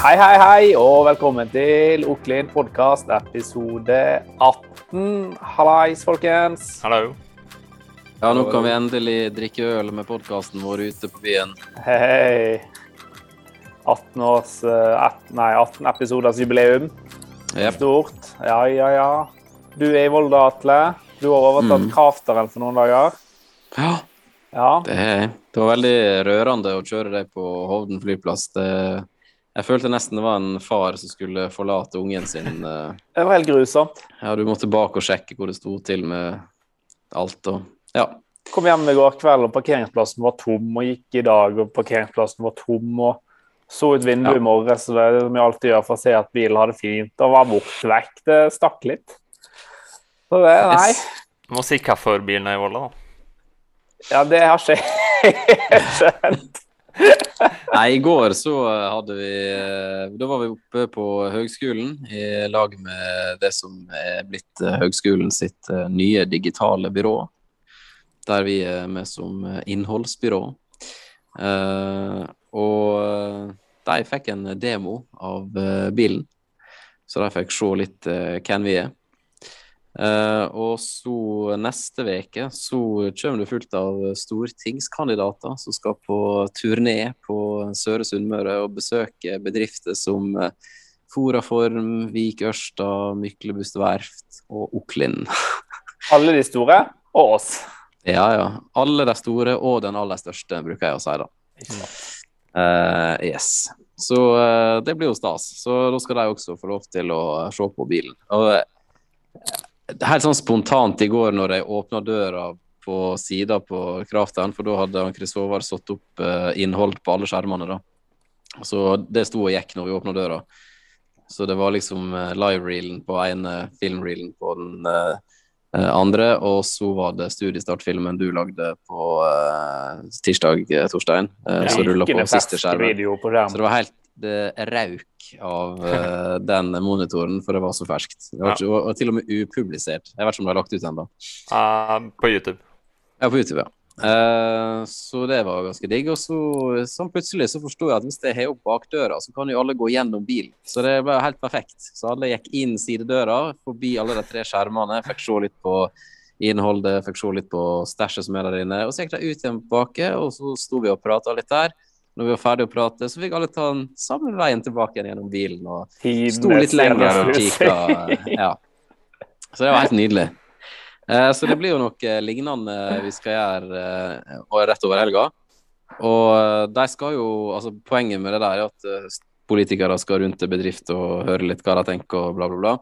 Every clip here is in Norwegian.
Hei, hei, hei, og velkommen til Oklin podkast episode 18. Hallais, folkens. Hallo. Ja, nå kan vi endelig drikke øl med podkasten vår ute på byen. Hei, hei. 18 års eh, Nei, 18 episoders jubileum. Jep. Stort. Ja, ja, ja. Du er i Volda, Atle. Du har overtatt Mm. Krafteren for noen dager. Ja, Ja. det, er- det var veldig rørende å kjøre deg på Hovden flyplass. Det, jeg følte nesten det var en far som skulle forlate ungen sin. eh. Det var helt grusomt. Ja, du måtte bak og sjekke hvor det sto til med alt og Ja. Kom hjem i går kveld, og parkeringsplassen var tom. Og gikk i dag, og parkeringsplassen var tom. og så ut vinduet Ja. i morges, så det er det som jeg alltid gjør for å se at bilen har det fint. Og var borte vekk. Det stakk litt. Så det, nei. Yes. Du må si hvorfor bilen er i Volda, da. Ja, det har ikke jeg skjønt. Nei, i går så hadde vi eh, Da var vi oppe på høgskolen i lag med det som er blitt eh, høgskolen sitt eh, nye digitale byrå. Der vi er med som eh, innholdsbyrå. Eh, og eh, de fikk en demo av eh, bilen, så de fikk se litt eh, hvem vi er. Eh, og så neste veke så kommer det fullt av stortingskandidater som skal på turné på Søre Sunnmøre og besøke bedrifter som eh, Foraform, Vik Ørsta, Myklebust Verft og Oklin. Alle de store og oss. Ja, ja. Alle de store og den aller største, bruker jeg å si da. Uh, yes. Så uh, det blir jo stas. Så da skal de også få lov til å se på bilen. Og helt sånn spontant i går når jeg åpna døra på sida på Krafteren, for da hadde han Chris Håvard satt opp eh, innhold på alle skjermene, da. Så det sto og gikk når vi åpna døra. Så det var liksom eh, live-reelen på ene, filmreelen på den eh, andre, og så var det studiestartfilmen du lagde på tirsdag, Torstein, Så som rulla på siste skjermen. på Så det var helt det rauk av uh, den monitoren, for det var så ferskt. Det var, ikke, og, og til og med upublisert. Jeg vet ikke om det er lagt ut ennå. Uh, på YouTube. Ja, på YouTube, ja. Uh, så det var ganske digg. Og så så plutselig så forsto jeg at hvis jeg har opp bakdøra, så kan jo alle gå gjennom bilen. Så det ble helt perfekt. Så alle gikk inn sidedøra, forbi alle de tre skjermene, fikk se litt på innholdet, fikk se litt på stæsjet som er der inne. Og så gikk de ut igjen tilbake, og så sto vi og prata litt der. Når vi var ferdig å prate, så fikk alle ta den samme veien tilbake igjen gjennom bilen. og Sto litt lenger og kikka. Ja. Så det var helt nydelig. Eh, så det blir jo noe eh, lignende vi skal gjøre eh, rett over helga. Og eh, de skal jo, altså Poenget med det der er at eh, politikere skal rundt til bedrift og høre litt hva de tenker og bla, bla, bla.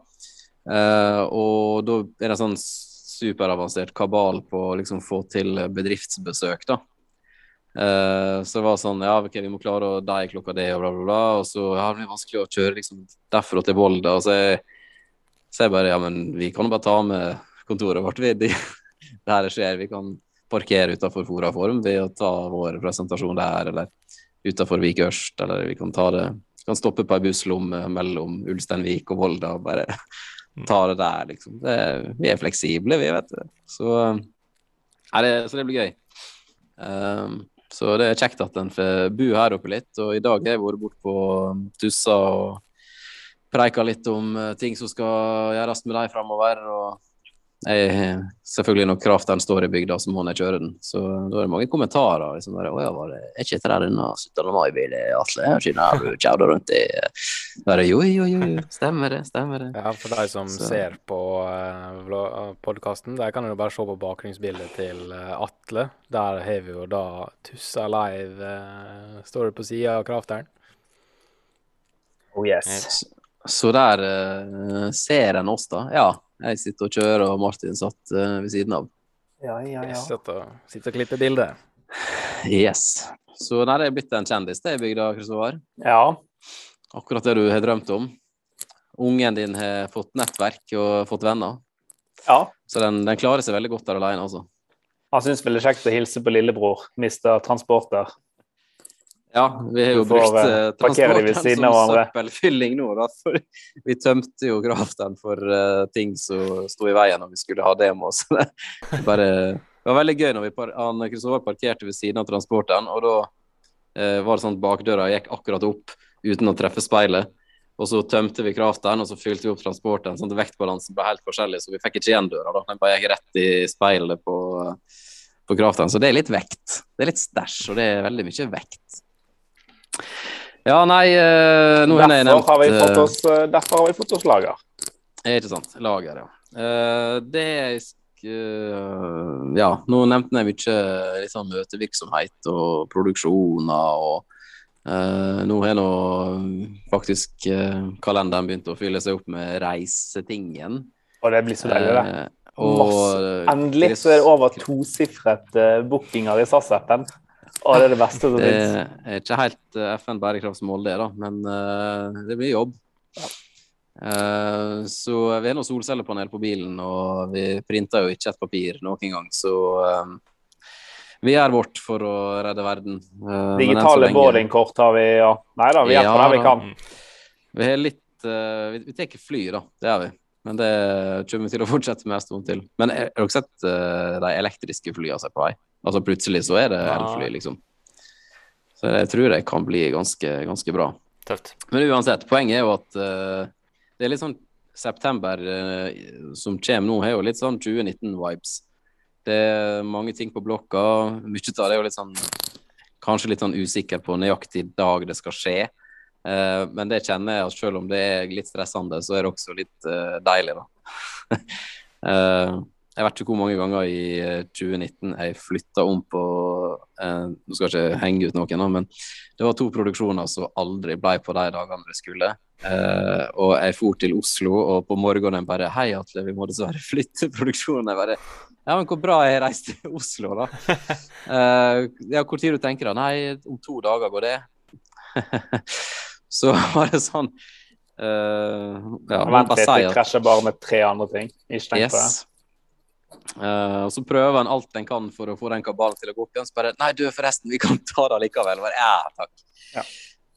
Eh, og da er det en sånn superavansert kabal på å liksom få til bedriftsbesøk, da. Eh, så det var sånn Ja, ok, vi må klare å die klokka det, og bla, bla, bla. Og så ja, det blir vanskelig å kjøre liksom derfra til Volda. Og så er så jeg bare Ja, men vi kan jo bare ta med kontoret vårt. Vi, det, det her skjer. Vi kan parkere utenfor Foraform ved å ta vår presentasjon der, eller utenfor Vik Ørst, eller vi kan ta det vi kan stoppe på ei busslomme mellom Ulsteinvik og Volda og bare ta det der, liksom. Det, vi er fleksible, vi, vet du. Så, nei, det, så det blir gøy. Um, så det er kjekt at en får bo her oppe litt. Og i dag har jeg vært bort på Tussa og preika litt om eh, ting som skal gjøres med dem framover. Og jeg, selvfølgelig når krafteren står i bygda, så må en kjøre den. Så da er det mange kommentarer. liksom der, 'Å ja, var det, er ikke dette denne 17. mai-bilen, Atle? Ikke du kjører rundt i Bare, Jo, jo, jo, stemmer det, stemmer det. Ja, for de som Så- ser på uh, podkasten, der kan du bare se på bakgrunnsbildet til uh, Atle. Der har vi jo da Tussa Live, uh, står det på sida av krafteren. Oh yes. Så, så der uh, ser en oss, da. Ja. Jeg sitter og kjører, og Martin satt uh, ved siden av. Ja, ja, ja. Sitter og, sitter og klipper bilder. Yes. Så nei, det er blitt en kjendis, det i bygda, Kristoffer. Ja. Akkurat det du har drømt om. Ungen din har fått nettverk og fått venner. ja. Så den, den klarer seg veldig godt der alene, altså. Han syns vel det er kjekt å hilse på lillebror, mister Transporter. Ja, vi har jo får, brukt eh, eh, transporten som søppelfylling nå, da. For vi tømte jo Graften for uh, ting som sto i veien når vi skulle ha demo. Så det, bare, det var veldig gøy når vi par, han Kristoffer parkerte ved siden av transporten, og da eh, var det sånn at bakdøra gikk akkurat opp, uten å treffe speilet. Og så tømte vi krafteren, og så fylte vi opp transporten. sånn at Vektbalansen ble helt forskjellig, så vi fikk ikke igjen døra. da. Den bare gikk rett i speilet på, på krafteren. Så det er litt vekt. Det er litt stæsj, og det er veldig mye vekt. Ja, nei, eh, nå har jeg nevnt Derfor har vi fått eh, oss, eh, derfor har vi fått oss lager. er ikke sant. Lager, ja. Det jeg Ja, nå nevnte jeg mye sånn møtevirksomhet og produksjoner og eh, Nå har nå faktisk eh, kalenderen begynt å fylle seg opp med reisetingen. Og det blir så deilig, det. Eh, og Endelig så er det over tosifret uh, bookinger i SAS-appen. Og det er det beste som Det er ikke helt eh, FN bærekraftsmål, det, da, men uh, det blir jobb. Eh, så vi har nå solcellepanel på bilen, og vi printer jo ikke et papir noen gang, så eh, vi gjør vårt for å redde verden. Eh, så Digitale boardingkort har vi, ja. Nei da, vi hjelper Ja, der vi kan. Vi har litt uh, Vi, vi tar fly, da. Det gjør vi. Men det kommer vi til å fortsette med en stund til. Men har dere sett uh, de elektriske flyene som er på vei? Altså plutselig så er det elfly, liksom. Så jeg tror det kan bli ganske, ganske bra. Tøft. Men uansett, poenget er jo at uh, det er litt sånn september uh, som kommer nå, har jo litt sånn 2019-vibes. Det er mange ting på blokka. Mye av det er jo litt sånn Kanskje litt sånn usikker på nøyaktig dag det skal skje. Uh, men det kjenner jeg at selv om det er litt stressende, så er det også litt deilig, da. Eh, jeg vet ikke hvor mange ganger i eh, 2019 jeg flytta om på eh, Nå skal jeg ikke henge ut noen, men det var to produksjoner som aldri ble på de dagene det skulle. Eh, og jeg for til Oslo, og på morgenen bare Hei, Atle, vi må dessverre flytte produksjonen. Jeg bare Ja, men hvor bra jeg reiste til Oslo, da. Eh, ja, hvor tid du tenker da? Nei, om to dager går det. Så var det sånn Uh, Ja, Vent litt, at krasjer bare med tre andre ting. Ikke tenk på det. Eh, og så prøver en alt en kan for å få den kabalen til å gå opp igjen. Så bare Nei, du, forresten, vi kan ta det likevel. Bare, ja, takk. Ja.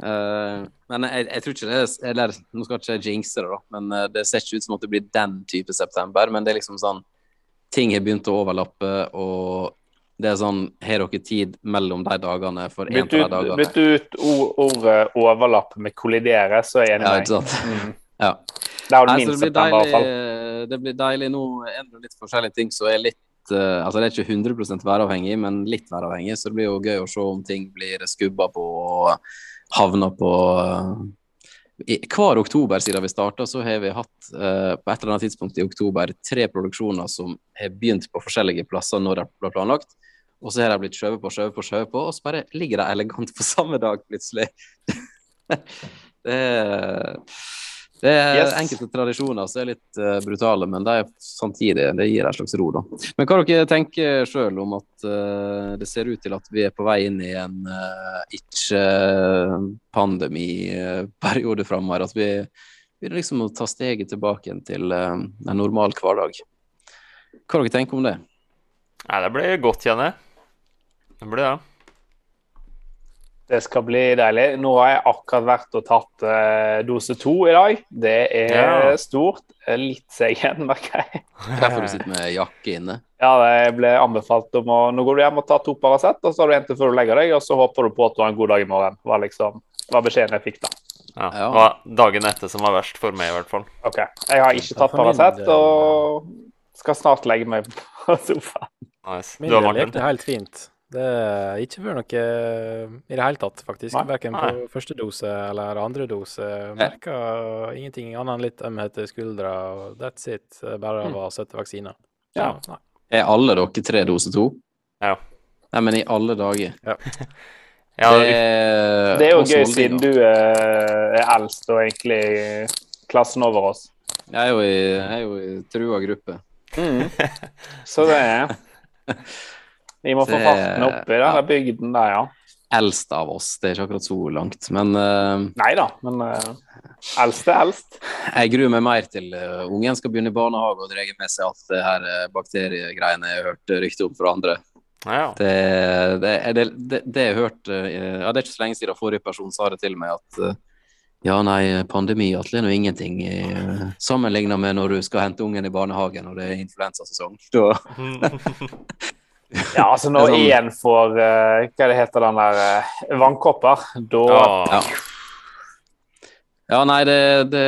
Uh, men jeg, jeg tror ikke det er Eller nå skal jeg ikke jinxe det, da, men uh, det ser ikke ut som at det blir den type september. Men det er liksom sånn Ting har begynt å overlappe, og det er sånn Har dere tid mellom de dagene for en av de dagene? bytt ut ordet overlapp med kollidere, så er jeg enig Ja, ikke deg. sant. Mm. Ja. Det er jo blir september, i hvert fall. Det blir deilig nå. Endrer litt forskjellige ting som er litt eh, Altså det er ikke 100 væravhengig, men litt væravhengig. Så det blir jo gøy å se om ting blir skubba på og havner på eh, Hver oktober siden vi starta, så har vi hatt eh, på et eller annet tidspunkt i oktober tre produksjoner som har begynt på forskjellige plasser når det ble planlagt. Og så har de blitt skjøvet på, skjøvet på, skjøvet på, og så bare ligger de elegant på samme dag plutselig. det er det er Yes. enkelte tradisjoner som er litt uh, brutale, men det er samtidig det gir en slags ro. da. Men hva dere tenker sjøl om at uh, det ser ut til at vi er på vei inn i en uh, ikke-pandemiperiode framover? At vi begynner liksom å ta steget tilbake til eh, en normal hverdag. Hva dere tenker om det? Nei, det blir godt, kjenner jeg. Det blir det. Det skal bli deilig. Nå har jeg akkurat vært og tatt uh, dose to i dag. Det er Ja. stort. Eh, Litt seg igjen, merker jeg. Det er derfor du sitter med jakke inne. Ja, jeg ble anbefalt om å Nå går du hjem og tar to Paracet, og så har du en til før du legger deg, og så håper du på at du har en god dag i morgen. Var liksom var beskjeden jeg fikk, da. Ja. Det var dagen etter som var verst for meg, i hvert fall. OK. Jeg har ikke tatt Paracet, og skal snart legge meg på sofaen. Nice. Min Du har del Martin? gikk det helt fint. Det er ikke vært noe i det hele tatt, faktisk. Nei. Verken Nei. på første dose eller andre dose. Merka ingenting annet enn litt ømhet i skuldra. That's it. Er Bare av å sette vaksiner. Ja. nei. Er alle dere tre dose to? Ja. Nei, men i alle dager. Ja, det, vi- Det er jo gøy, siden du er, er eldst og egentlig klassen over oss. Jeg er jo i, jeg er jo i trua gruppe. Så det er Vi må få farten opp i denne ja. bygden der, ja. Eldst av oss, det er ikke akkurat så langt. Men uh, Nei da, men uh, eldst er eldst. jeg gruer meg mer til uh, ungen skal begynne i barnehage og dra med seg alt det her uh, bakteriegreiene jeg har hørt rykte om fra andre. Ja. Det, det, det, det, det jeg har hørt eh, Ja, det er ikke så lenge siden forrige person sa det til meg at ja, nei, pandemi Atle er nå ingenting uh, sammenligna med når du skal hente ungen i barnehagen og det er influensasesong. Da Ja, altså når sånn- én får uh, Hva det heter den der uh, vannkopper, da Ja. Ja. Nei, det, det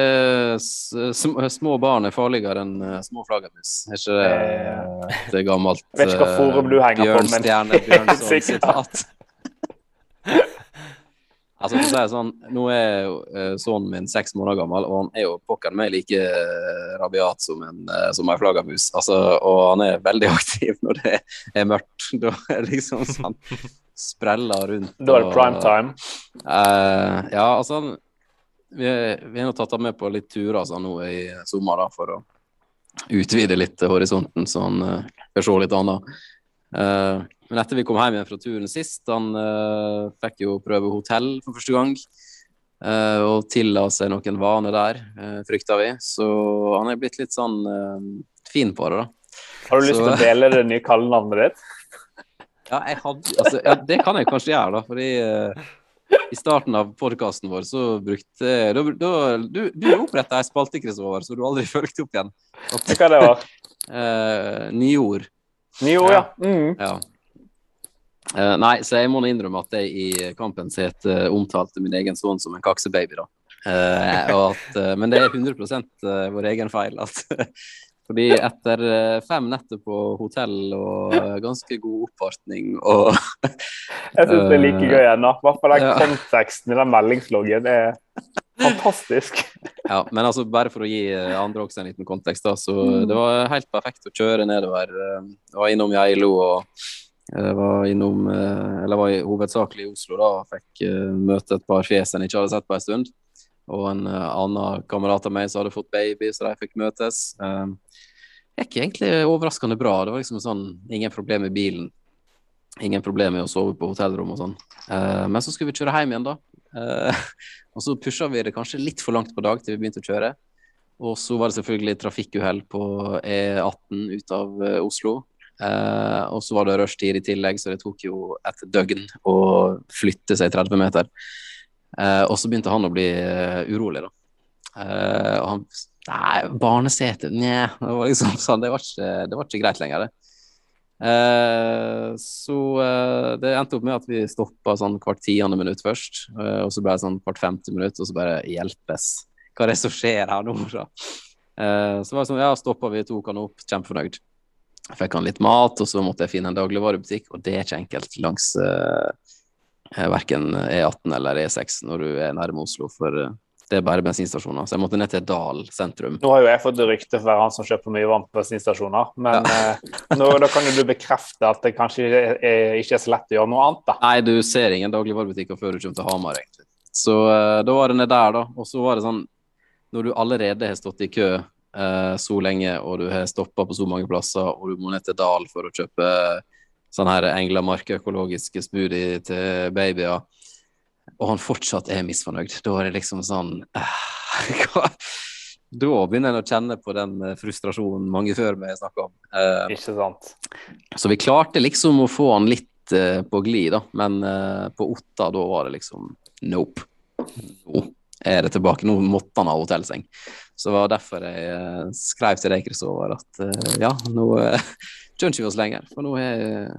sm- Små barn er farligere enn uh, små flaggermus. Er ikke det eh, det er gammelt vet ikke hva eh, forum du henger på, men- Bjørnstjerne Bjørnson Sikkert. sitat? Altså, for å si det sånn, Nå er eh, sønnen min seks måneder gammel, og han er jo pokker meg like eh, rabiat som en, eh, som en flaggermus. Altså, og han er veldig aktiv når det er mørkt. Da er det liksom sånn spreller rundt. Da er det prime time. Uh, ja, altså Vi, vi har nå tatt ham med på litt turer altså, nå i sommer da, for å utvide litt horisonten, så han uh, får se litt annet. Eh, men etter vi kom hjem igjen fra turen sist, han uh, fikk jo prøve hotell for første gang. Uh, og tilla seg noen vaner der, uh, frykta vi. Så han er blitt litt sånn uh, fin på det, da. Har du lyst til å dele det nye kallenavnet ditt? Ja, hadde, altså, ja, det kan jeg kanskje gjøre, da. Fordi uh, i starten av podkasten vår så brukte da, da, Du, du oppretta ei spalte, Kristoffer, så du aldri fulgte opp igjen. At, Hva det var? nye ord. Nye ord, ja. Mm. Ja. Eh, nei, så jeg må innrømme at jeg i kampen het uh, omtalte min egen sønn som en kaksebaby, da. Uh, at, eh, men det er 100 eh, vår egen feil. At, fordi etter eh, fem netter på hotell og eh, ganske god oppvartning og Jeg syns det er like gøy ennå. I hvert fall den Ja. konteksten i den meldingsloggen er fantastisk. Ja, men altså bare for å gi eh, andre også en liten kontekst, da. Så Mm. det var helt perfekt å kjøre nedover. eh, Jeg var innom Geilo og jeg var innom eh, Eller var hovedsakelig i Oslo da. og Fikk eh, møte et par fjes en ikke hadde sett på en stund. Og en eh, annen kamerat av meg som hadde fått baby, så de fikk møtes. Det gikk egentlig overraskende bra. Det var liksom sånn ingen problem med bilen. Ingen problem med å sove på hotellrom og sånn. Eh, men så skulle vi kjøre hjem igjen, da. Eh, og så pusha vi det kanskje litt for langt på dag til vi begynte å kjøre. Og så var det selvfølgelig trafikkuhell på E18 ut av eh, Oslo. Eh, og så var det rushtid i tillegg, så det tok jo et døgn å flytte seg 30 meter. Eh, og så begynte han å bli uh, urolig, da. Og han Nei, barnesete Nja. Det var liksom sånn, det var ikke, det var ikke greit lenger, det. Så det endte opp med at vi stoppa sånn hvert tiende minutt først. og så ble det sånn hvert femte minutt, og så bare hjelpes. Hva er det som skjer her nå, da? Så var det sånn, ja, stoppa vi, tok han opp, kjempefornøyd. Fikk han litt mat, og så måtte jeg finne en dagligvarebutikk, og det er ikke enkelt langs uh, verken E18 eller E6 når du er nærme Oslo, for eh, det er bare bensinstasjoner. Så jeg måtte ned til Dal sentrum. Nå har jo jeg fått rykte for å være han som kjøper mye vann på bensinstasjoner, men eh, nå, da kan jo du bekrefte at det kanskje er, er, ikke er så lett å gjøre noe annet, da. Nei, du ser ingen dagligvarebutikker før du kommer til Hamar, egentlig. Så eh, da var det ned der, da. Og så var det sånn, når du allerede har stått i kø eh, så lenge, og du har stoppa på så mange plasser, og du må ned til Dal for å kjøpe sånn her Englamark økologiske smoothie til babyer, og han fortsatt er misfornøyd, da er det liksom sånn eh. Da begynner en å kjenne på den eh, frustrasjonen mange før meg snakka om. Eh, Ikke sant? så vi klarte liksom å få han litt eh, på glid, da. Men eh, på Otta, da var det liksom nope. Nå er det tilbake. Nå måtte han ha hotellseng. Så det var derfor jeg eh, skrev til deg, Kristoffer, at eh, ja, nå uh, skjønner ikke vi oss lenger. For nå er,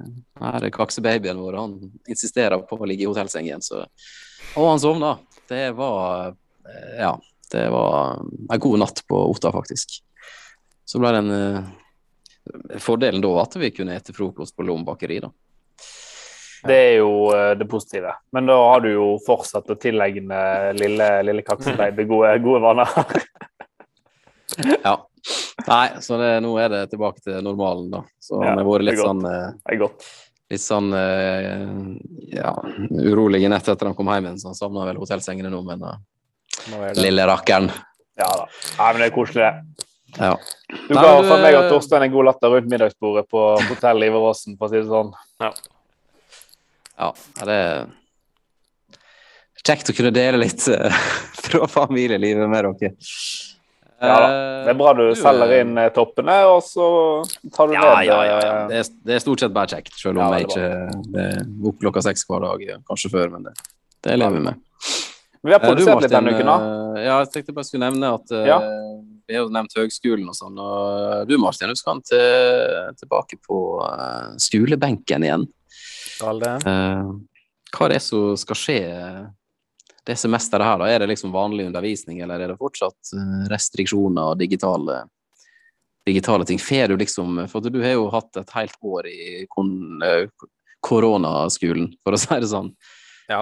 er kaksebabyen vår, han insisterer på å ligge i hotellseng igjen, så Og han sovna. Det var eh, Ja. Det var en god natt på Otta, faktisk. Så ble den eh, Fordelen da at vi kunne ete frokost på Lom bakeri, da. Det er jo eh, det positive. Men da har du jo fortsatt å tilegne lille, lille kaksebaby gode, gode vaner. Ja. Nei, så det, nå er det tilbake til normalen, da. Så Ja, har vært litt sånn eh, er godt. litt sånn eh, ja, urolig i nett etter han kom hjem igjen, så han savna vel hotellsengene nå, men eh, lille rakkeren. Ja da. Nei, men det er koselig, det. Ja. Du ga for meg og Torstein en god latter rundt middagsbordet på hotellet i Iveråsen, for å si det sånn. ja, det er kjekt å kunne dele litt eh, fra familielivet med dere. Ja da. Det er bra du Du, selger eh, inn eh, toppene, og så tar du Ja, ned ja, ja. ja. eh, Det, er, det er stort sett bare kjekt, selv om Ja, jeg ikke det er opp klokka seks hver dag, kanskje før, men det, det lever vi med. Vi har Eh, du, produsert litt denne uken, da. eh, Ja, jeg tenkte bare skulle nevne at eh, Ja. vi har jo nevnt høgskolen og sånn. Og du Martin, du skal til, tilbake på eh, skolebenken igjen. Skal det? Eh, hva er det som skal skje det semesteret her, da, er det liksom vanlig undervisning, eller er det fortsatt eh, restriksjoner og digitale, digitale ting? Får du liksom For du har jo hatt et helt år i kon, eh, koronaskolen, for å si det sånn. Ja.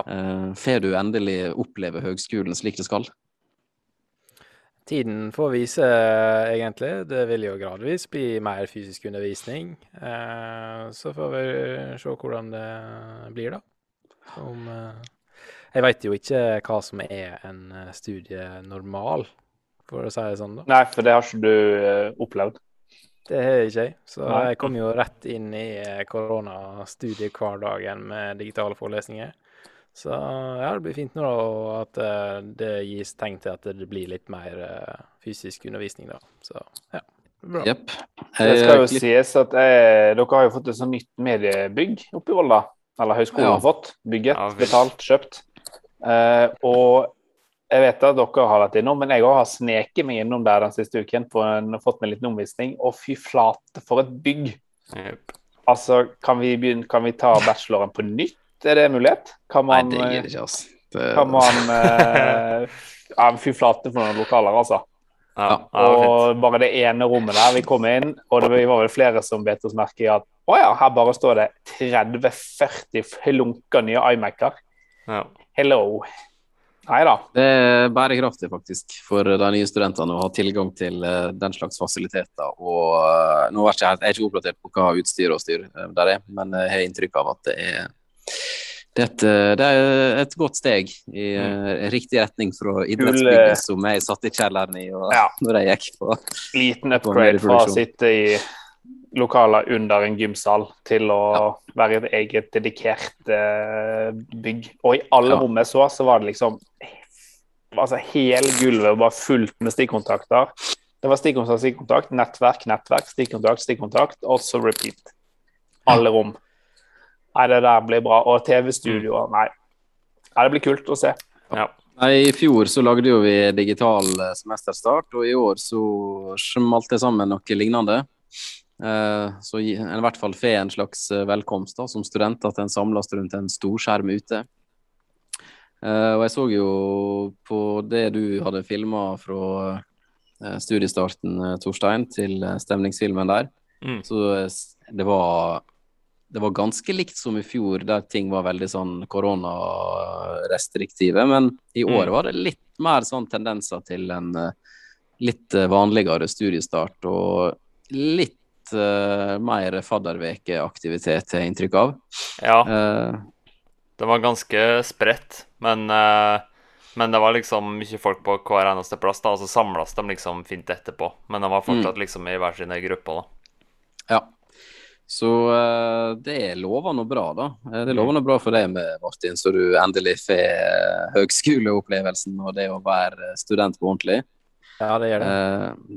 Får du endelig oppleve høgskolen slik det skal? Tiden får vise, egentlig. Det vil jo gradvis bli mer fysisk undervisning. Eh, så får vi se hvordan det blir, da. Om eh, Jeg veit jo ikke hva som er en studie studienormal, for å si det sånn, da. Nei, for det har ikke du eh, opplevd. Det har ikke, jeg. Så jeg kom jo rett inn i eh, koronastudie-hverdagen med digitale forelesninger. Så ja, det blir fint nå da, at eh, det gis tegn til at det blir litt mer eh, fysisk undervisning, da. Så ja, bra. Yep. Det skal jo sies at eh, dere har jo fått et sånt nytt mediebygg oppe i Volda. Eller høyskolen Ja. har fått. Bygget, Ja, betalt, kjøpt. Eh, og jeg vet at dere har vært innom, men jeg har sneket meg innom der den siste uken på en, fått meg en liten omvisning. Og fy flate, for et bygg! Yep. Altså, kan vi, begynne, kan vi ta bacheloren på nytt? Er det en mulighet? Kan Nei, det eh, gir det ikke, altså. Det, kan man eh, Ja, fy flate for noen lokaler, altså. Ja, Ja. Og bare det ene rommet der vi kom inn, og det var vel flere som bet oss merke i at å ja, her bare står det 30-40 flunka nye iMac-er. Ja. Hello. Nei da. det er bærekraftig, faktisk, for de nye studentene å ha tilgang til eh, den slags fasiliteter. Og eh, nå er jeg, ikke, helt- jeg er ikke oppdatert på hva utstyr og styr eh, der er, men jeg har inntrykk av at det er det et, eh, det er et godt steg i mm. riktig retning fra idrettsbygget som jeg satt i kjelleren i og, Ja. når jeg gikk på. Liten upgrade upgrade fra å sitte i lokaler under en gymsal til å være et eget dedikert uh, bygg. Og i alle Ja. rom jeg så, så var det liksom Altså hele gulvet var fullt med stikkontakter. Det var stikkontakt, stikkontakt, nettverk, nettverk, stikkontakt, stikkontakt, og så repeat. Alle rom. Nei, det der blir bra. Og TV-studioer, nei. Nei, det blir kult å se. Ja. Nei, I fjor så lagde jo vi digital eh, semesterstart, og i år så smalt det sammen noe lignende. Eh, så i hvert fall får en slags eh, velkomst da, som student, at en samles rundt en storskjerm ute. Eh, og jeg så jo på det du hadde filma fra studiestarten, Torstein, til stemningsfilmen der. Mm. Så det var det var ganske likt som i fjor, der ting var veldig sånn koronarestriktive. Men i år Mm. var det litt mer sånn tendenser til en eh, litt eh, vanligere studiestart og litt uh, mer faddervekeaktivitet, har jeg inntrykk av. ja, Uh, det var ganske spredt, men, uh, men det var liksom mye folk på hver eneste plass, da, og så samles de liksom fint etterpå. Men de var fortsatt liksom i hver sine grupper, da. ja. Så eh, det lover noe bra, da. Eh, Det lover noe bra for deg med Martin, så du endelig får eh, høgskoleopplevelsen og det å være student på ordentlig. Ja, det gjør det.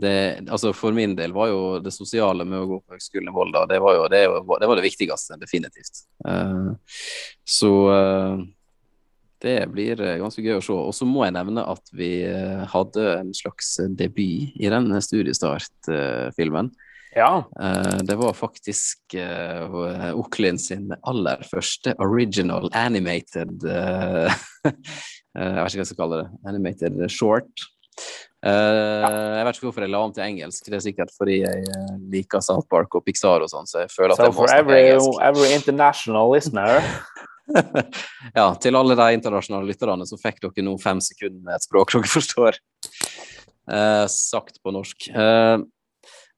Det, altså for min del var jo det sosiale med å gå på Høgskolen i Volda det var jo det, det, var det viktigste, definitivt. Så det blir ganske gøy å se. Og så må jeg nevne at vi hadde en slags debut i den studiestart-filmen. Ja. Eh, det var faktisk uh, Oklin sin aller første original animated eh, Jeg vet ikke hva jeg skal kalle det. Animated short. Jeg vet ikke hvorfor jeg la om til engelsk. Det er sikkert fordi jeg liker South Park og Pixar og sånn, så jeg føler at So jeg må snakke every, engelsk. every international listener ja, til alle de internasjonale lytterne så fikk dere nå fem sekunder med et språk dere forstår. Eh, sagt på norsk. Eh,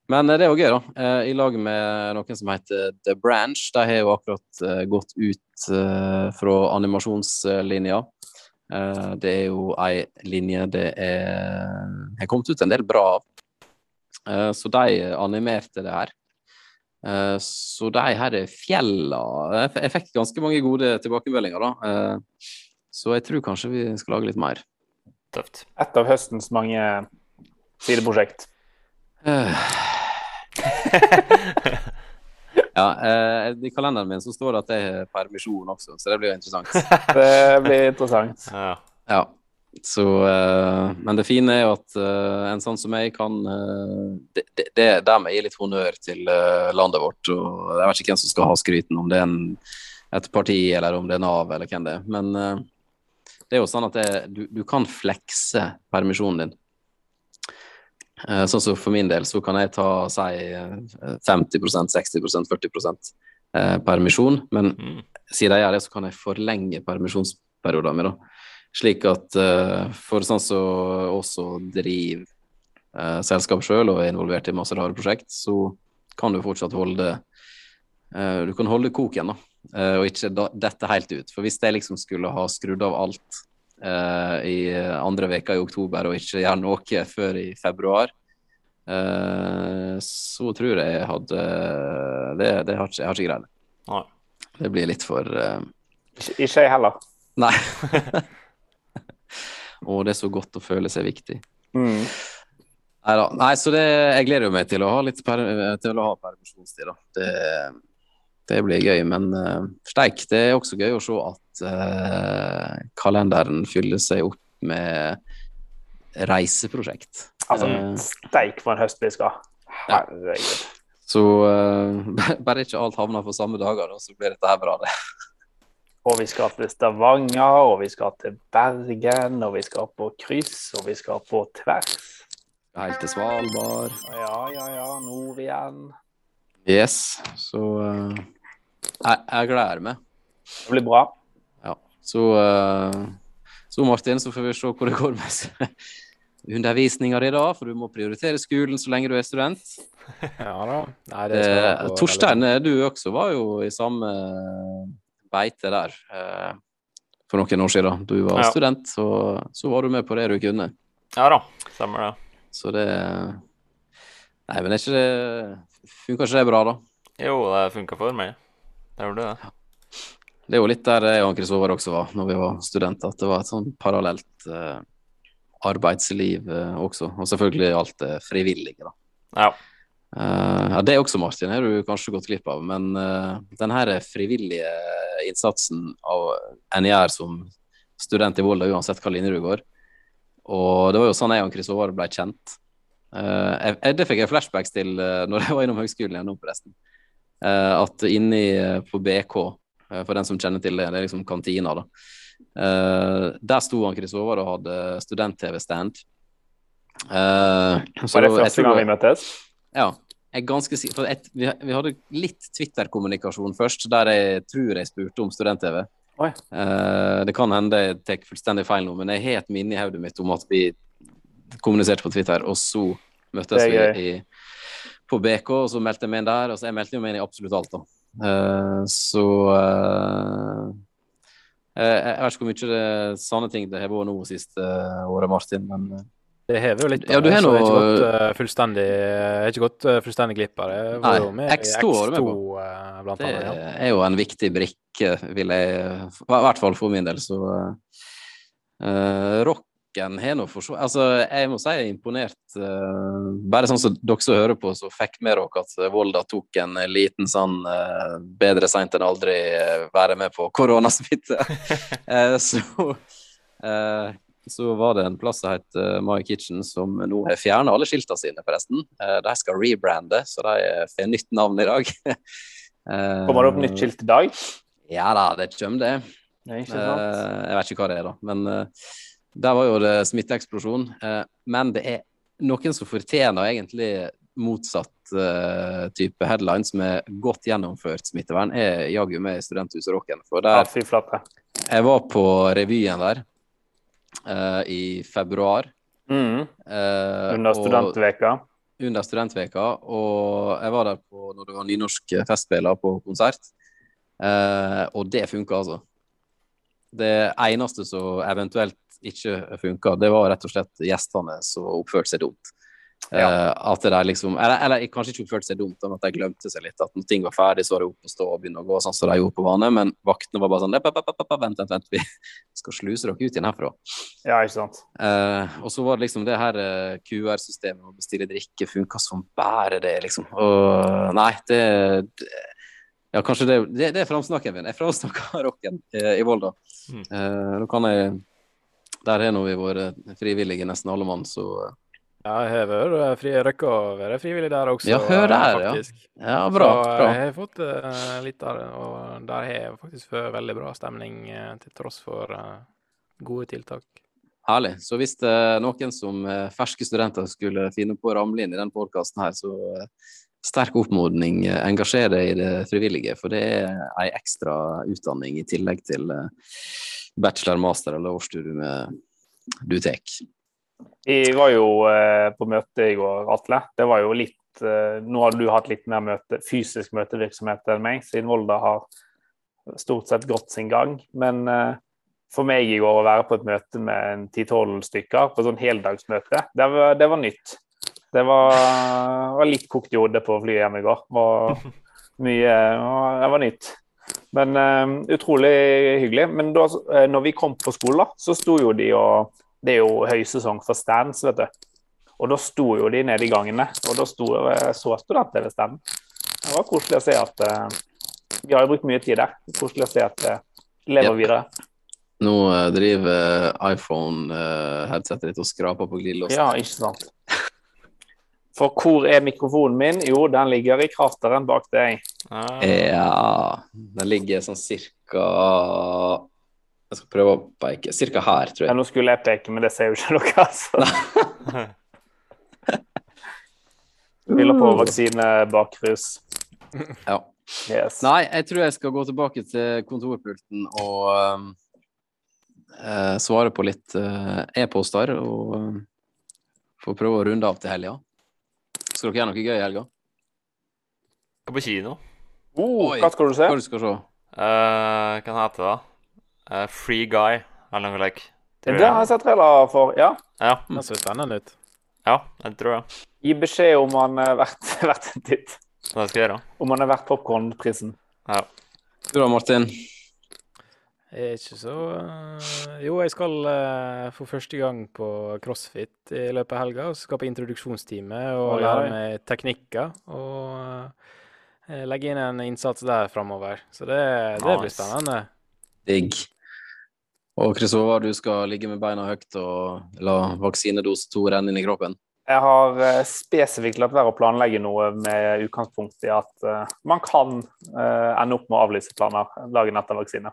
men det er jo gøy, da. Eh, I lag med noen som heter The Branch. De har jo akkurat eh, gått ut eh, fra animasjonslinja. Eh, det er jo ei linje det er har kommet ut en del bra av. Eh, så de animerte det her. Eh, Så de her fjella Jeg fikk ganske mange gode tilbakemeldinger, da. Eh, Så jeg tror kanskje vi skal lage litt mer. Tøft. Et av høstens mange sideprosjekt. Eh. Ja, eh, I kalenderen min så står det at jeg har permisjon også, så det blir jo interessant. Det blir interessant. Ja. Ja, så eh, Men det fine er jo at eh, en sånn som meg kan eh, det, det, det Der må jeg gi litt honnør til eh, landet vårt. og Jeg vet ikke hvem som skal ha skryten, om det er en, et parti eller om det er Nav eller hvem det er. Men eh, det er jo sånn at det, du, du kan flekse permisjonen din. Eh, Sånn som for min del, så kan jeg ta si eh, 50% 60% 40 eh, permisjon. Men Mm. siden jeg gjør det, så kan jeg forlenge permisjonsperioden min. Slik at eh, for sånn som så også driver eh, selskap sjøl og er involvert i masse rare prosjekt, så kan du fortsatt holde eh, Du kan holde koken, da. eh, og ikke da, dette helt ut. For hvis jeg liksom skulle ha skrudd av alt eh, i andre veka i oktober og ikke gjøre noe før i februar, uh, så tror jeg jeg hadde Det, det har ikke, jeg har ikke greid det. Nei. Det blir litt for uh, Ikke, ikke jeg heller. Nei. og det er så godt å føle seg viktig. Mm. Neida. Nei, så det, jeg gleder meg til å ha litt per, til å ha permisjonstid. da. Det, det blir gøy. Men uh, steik, det er også gøy å se at uh, kalenderen fyller seg opp med reiseprosjekt. Altså, Eh, steik for en høst vi skal. Herregud. så uh, bare ikke alt havner på samme dager, da, så blir dette her bra, det. Og vi skal til Stavanger, og vi skal til Bergen, og vi skal på kryss, og vi skal på tvers. Helt til Svalbard. Ja, ja, ja. Nord igjen. Yes. Så eh, jeg, jeg gleder meg. Det blir bra. Ja. Så, eh, så Martin, så får vi se hvor det går med undervisninga di, da. For du må prioritere skolen så lenge du er student. Ja da. Nei, det skal Eh, Torstein, du også var jo i samme beite der eh, for noen år siden. Du var Ja. student, så, så var du med på det du kunne. Ja da, stemmer det. Så det Nei, men er ikke det Funka ikke det bra, da? Jo, det funka for meg. Det gjorde det. Det er jo litt der jeg og Kristoffer også var når vi var studenter, at det var et sånn parallelt eh, arbeidsliv eh, også. Og selvfølgelig alt det frivillige, da. Ja. Eh, ja, det også, Martin, har du kanskje gått glipp av. Men uh, den her frivillige innsatsen av NIR som student i Volda, uansett hva linje du går. Og det var jo sånn jeg og Kristoffer ble kjent. Eh, jeg, det fikk jeg flashbacks til uh, når jeg var innom høgskolen igjen nå, forresten. Eh, at inni eh, på BK, eh, for den som kjenner til det, det er liksom kantina, da. Der sto han Kristoffer og hadde student-TV-stand. Uh, Var det første gang vi møttes? ja, jeg ganske sikker vi, hadde litt Twitter-kommunikasjon først, der jeg tror jeg spurte om student-TV. Eh, det kan hende jeg tar fullstendig feil nå, men jeg har et minne i hodet mitt om at vi kommuniserte på Twitter, og så møttes vi i, på BK, og så meldte jeg meg inn der. Og så jeg meldte meg inn i absolutt alt, da. Uh, så eh, Jeg vet ikke hvor mye det sanne ting det har vært nå siste eh, året, Martin, men Det hever jo litt. Ja, du har har ikke gått eh, fullstendig Jeg ikke gått eh, fullstendig glipp av det. Nei, med X2 var du med på. Uh, blant Det annet. Ja. er jo en viktig brikke, vil jeg I hvert fall for min del, så uh, Rocken har nå for så Altså, jeg må si jeg er imponert. eh, bare sånn som dere som hører på, så fikk med dere at Volda tok en liten sånn eh, bedre seint enn aldri eh, være med på koronasmitte. Eh, så eh, så var det en plass som het My Kitchen, som nå har fjerna alle skiltene sine, forresten. Eh, de skal rebrande, så de får nytt navn i dag. Eh, Kommer det opp nytt skilt i dag? Ja da, det kommer det. Nei, ikke sant? Eh, jeg vet ikke hva det er, da. Men eh, der var jo det smitteeksplosjon. Eh, men det er noen som fortjener egentlig motsatt eh, type headlines med godt gjennomført smittevern, er jaggu meg Studenthuset Rocken. For der, jeg var på revyen der eh, i februar. Mm. Under og- studentveka. under studentveka, og jeg var der på, når det var nynorsk festspiller på konsert. Eh, og det funka, altså. Det eneste som eventuelt ikke funka, det var rett og slett gjestene som oppførte seg dumt. Eh, at de liksom, eller, eller kanskje ikke oppførte seg dumt, men at de glemte seg litt. At når ting var ferdig, så var det opp og stå og begynne å gå sånn som de gjorde på vane. Men vaktene var bare sånn "Epp, epp, epp, epp, Vent, vent, vent, vi skal sluse dere ut igjen herfra. Ja, ikke sant. Uh, og så var det liksom det her uh, QR-systemet å bestille drikke funka som bare det, liksom. Og nei, det, det Ja, kanskje det Det, det er framsnakken min. Jeg framsnakka rocken eh, i Volda. Mm. Eh, nå kan jeg Der har vi vært frivillige, nesten alle mann, så eh, Ja, jeg har vært fri, røkka å være frivillig der også, Ja, hør der, faktisk. ja. Ja, bra. Så bra. jeg har fått uh, litt av det, og der har jeg faktisk fått veldig bra stemning, uh, til tross for uh, gode tiltak. Herlig. Så hvis det er noen som eh, ferske studenter skulle finne på å ramle inn i den podkasten her, så eh, sterk oppmodning. eh, Engasjer deg i det frivillige, for det er ei ekstra utdanning i tillegg til eh, bachelor, master eller årsstudium du tar. Jeg var jo eh, på møte i går, Atle. Det var jo litt eh, Nå har du hatt litt mer møte, fysisk møtevirksomhet enn meg, siden Volda har stort sett gått sin gang. Men eh, for meg i går å være på et møte med en 10-12 stykker, på sånn heldagsmøte, det var, det var nytt. Det var, var litt kokt i hodet på flyet hjem i går. Det Var mye, det var nytt. Men uh, utrolig hyggelig. Men da eh, når vi kom på skolen, da, så sto jo de og Det er jo høysesong for stands, vet du. Og da sto jo de nede i gangene, og da sto, eh, så studenter ved standen. Det var koselig å se at uh, Vi har jo brukt mye tid der. Koselig å se at det lever yep. videre. Nå driver iPhone-headsetet ditt og skraper på glidelåsen. Ja, ikke sant. For hvor er mikrofonen min? Jo, den ligger i krafteren bak deg. Ja. Ja, den ligger sånn cirka Jeg skal prøve å peke. Cirka her, tror jeg. Ja, nå skulle jeg peke, men det ser jo ikke dere. Altså. Spiller på vaksinebakrus. Ja. Yes. Nei, jeg tror jeg skal gå tilbake til kontorpulten og um, eh, svare på litt uh, e-poster og uh, få prøve å runde av til helga. Skal dere gjøre noe gøy i helga? Skal på kino. Oh, Oi. hva skal du se? Hva du skal se? Uh, hva heter det? da? Eh, Free Guy, eller noe like. Det har jeg sett trailer for. Ja. Ja, Det ser spennende ut. ja, jeg tror det. Gi beskjed om han er verdt, verdt en titt. Det skal jeg gjøre. Om han er verdt popkornprisen. Ja. Du da, Martin? Jeg er ikke så øh, Jo, jeg skal øh, for første gang på crossfit i løpet av helga. og Skal på introduksjonstime og Oi, lære meg teknikker. Og øh, legge inn en innsats der framover. Så det, det blir spennende. Digg. Og Håvard, du skal ligge med beina høyt og la vaksinedose to renne inn i kroppen? Jeg har eh, spesifikt latt være å planlegge noe med utgangspunkt i at eh, man kan eh, ende opp med å avlyse planer dagen etter vaksine.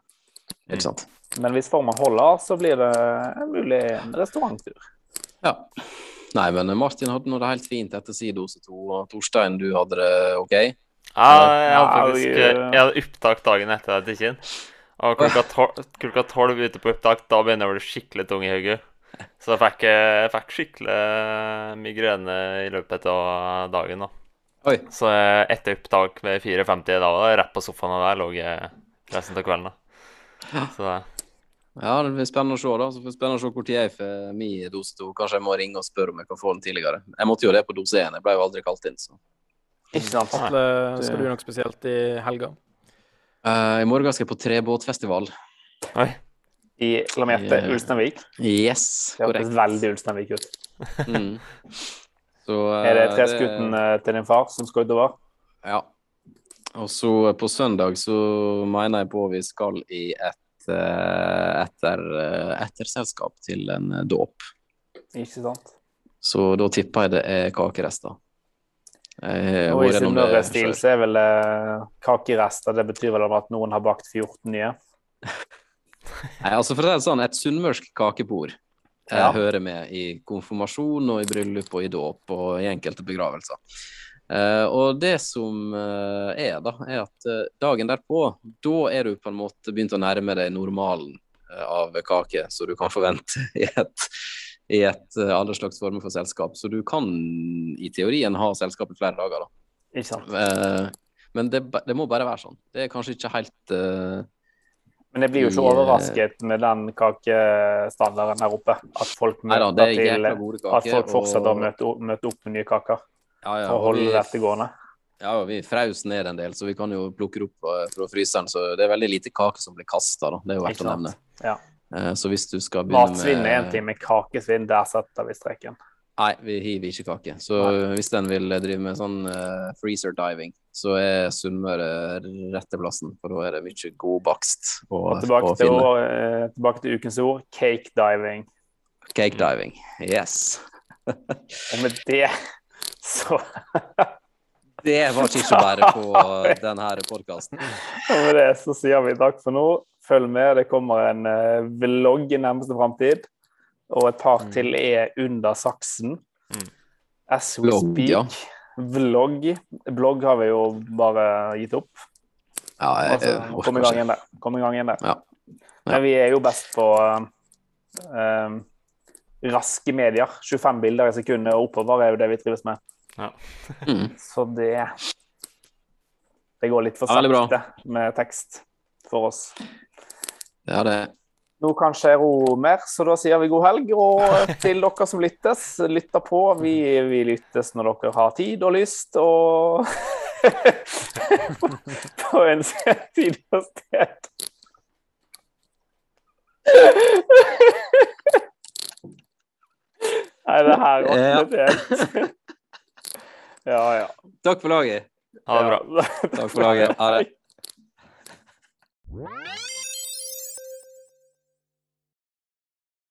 Ikke sant? Men hvis formen holder, så blir det en mulig en restauranttur. Ja. Nei, men Martin hadde nå det helt fint etter sin dose to, og Torstein, du hadde det OK? Ja, jeg hadde faktisk jeg hadde opptak dagen etter at jeg gikk inn. Og klokka tolv, ute på opptak, da begynner jeg å bli skikkelig tung i hodet. Så jeg fikk, jeg fikk skikkelig migrene i løpet av dagen. da. Oi. Så eh, etter opptak ved 4.50 da var det rett på sofaen, og der lå jeg resten av kvelden. da. Så Ja, det blir spennende å se, da. Så får det spennende å se hvor tid jeg får min dose to. Kanskje jeg må ringe og spørre om jeg kan få den tidligere. Jeg måtte jo det på dose én, jeg ble jo aldri kalt inn, så. Ikke sant? Atle, skal du gjøre noe spesielt i helga? Uh, I morgen skal jeg på trebåtfestival. Oi. I Lamerte Yeah. Ulsteinvik. Yes, Det hørtes korrekt. veldig Ulsteinvik ut. Mm. Så, uh, Er det treskuten det... til din far som skal utover? Ja. Og så på søndag så mener jeg på vi skal i et eh, etter, eh, etterselskap til en eh, dåp. Ikke sant? Så da tipper jeg det er kakerester. Og i gjennom Sunnmøre-stil så er vel eh, kakerester Det betyr vel at noen har bakt 14 nye? Nei, altså for å si det sånn, et sunnmørsk kakebord eh, Ja. hører med i konfirmasjon og i bryllup og i dåp og i enkelte begravelser. Eh, og det som uh, er, da, er at uh, dagen derpå, da er du på en måte begynt å nærme deg normalen av kake, som du kan forvente i et, i et alle slags former for selskap. Så du kan i teorien ha selskap i flere dager, da. Ikke sant? Men det, det må bare være sånn. Det er kanskje ikke helt Men jeg blir jo ikke overrasket med den kakestandarden her oppe. At folk møter er til At folk fortsetter og- å møte, møte opp med nye kaker ja, ja, og holde vi- dette gående. Ja, vi fraus ned en del, så vi kan jo plukke det opp eh, fra fryseren. Så det er veldig lite kake som blir kasta, da. Det er jo verdt å nevne. Ja. Eh, Så hvis du skal begynne Matsvinn er én time, kakesvinn, der setter vi streken. Nei, vi hiver ikke kake. Så hvis den vil drive med sånn uh, freezer diving, så er Sunnmøre rette plassen. For da er det mye godbakst å, Og tilbake å til, finne. å- uh, tilbake til ukens ord cake diving. Cake diving. Yes. Og med det så Det var ikke så bare på denne podkasten. Med det så sier vi takk for nå. følg med. Det kommer en eh, vlogg i nærmeste framtid. Og et par Mm. til er under saksen. Mm. As we Vlogg, speak. ja. Vlogg. Blogg har vi jo bare gitt opp. Ja, jeg, Altså, jeg kom i gang igjen der. Kom i gang igjen der. Ja. Ja. Men vi er jo best på eh, raske medier. 25 bilder i sekundet og oppover er jo det vi trives med. Mm. Så det Det går litt for Ja, sakte med tekst for oss. Ja, det Nå kan skje ro mer, så da sier vi god helg. Og til dere som lyttes, lytter på. Vi, vi lyttes når dere har tid og lyst, og på en tid og sted. Nei, det her ordnet helt. Ja, ja. Takk for laget. Ha det bra. Ja. Takk for laget. Ha det.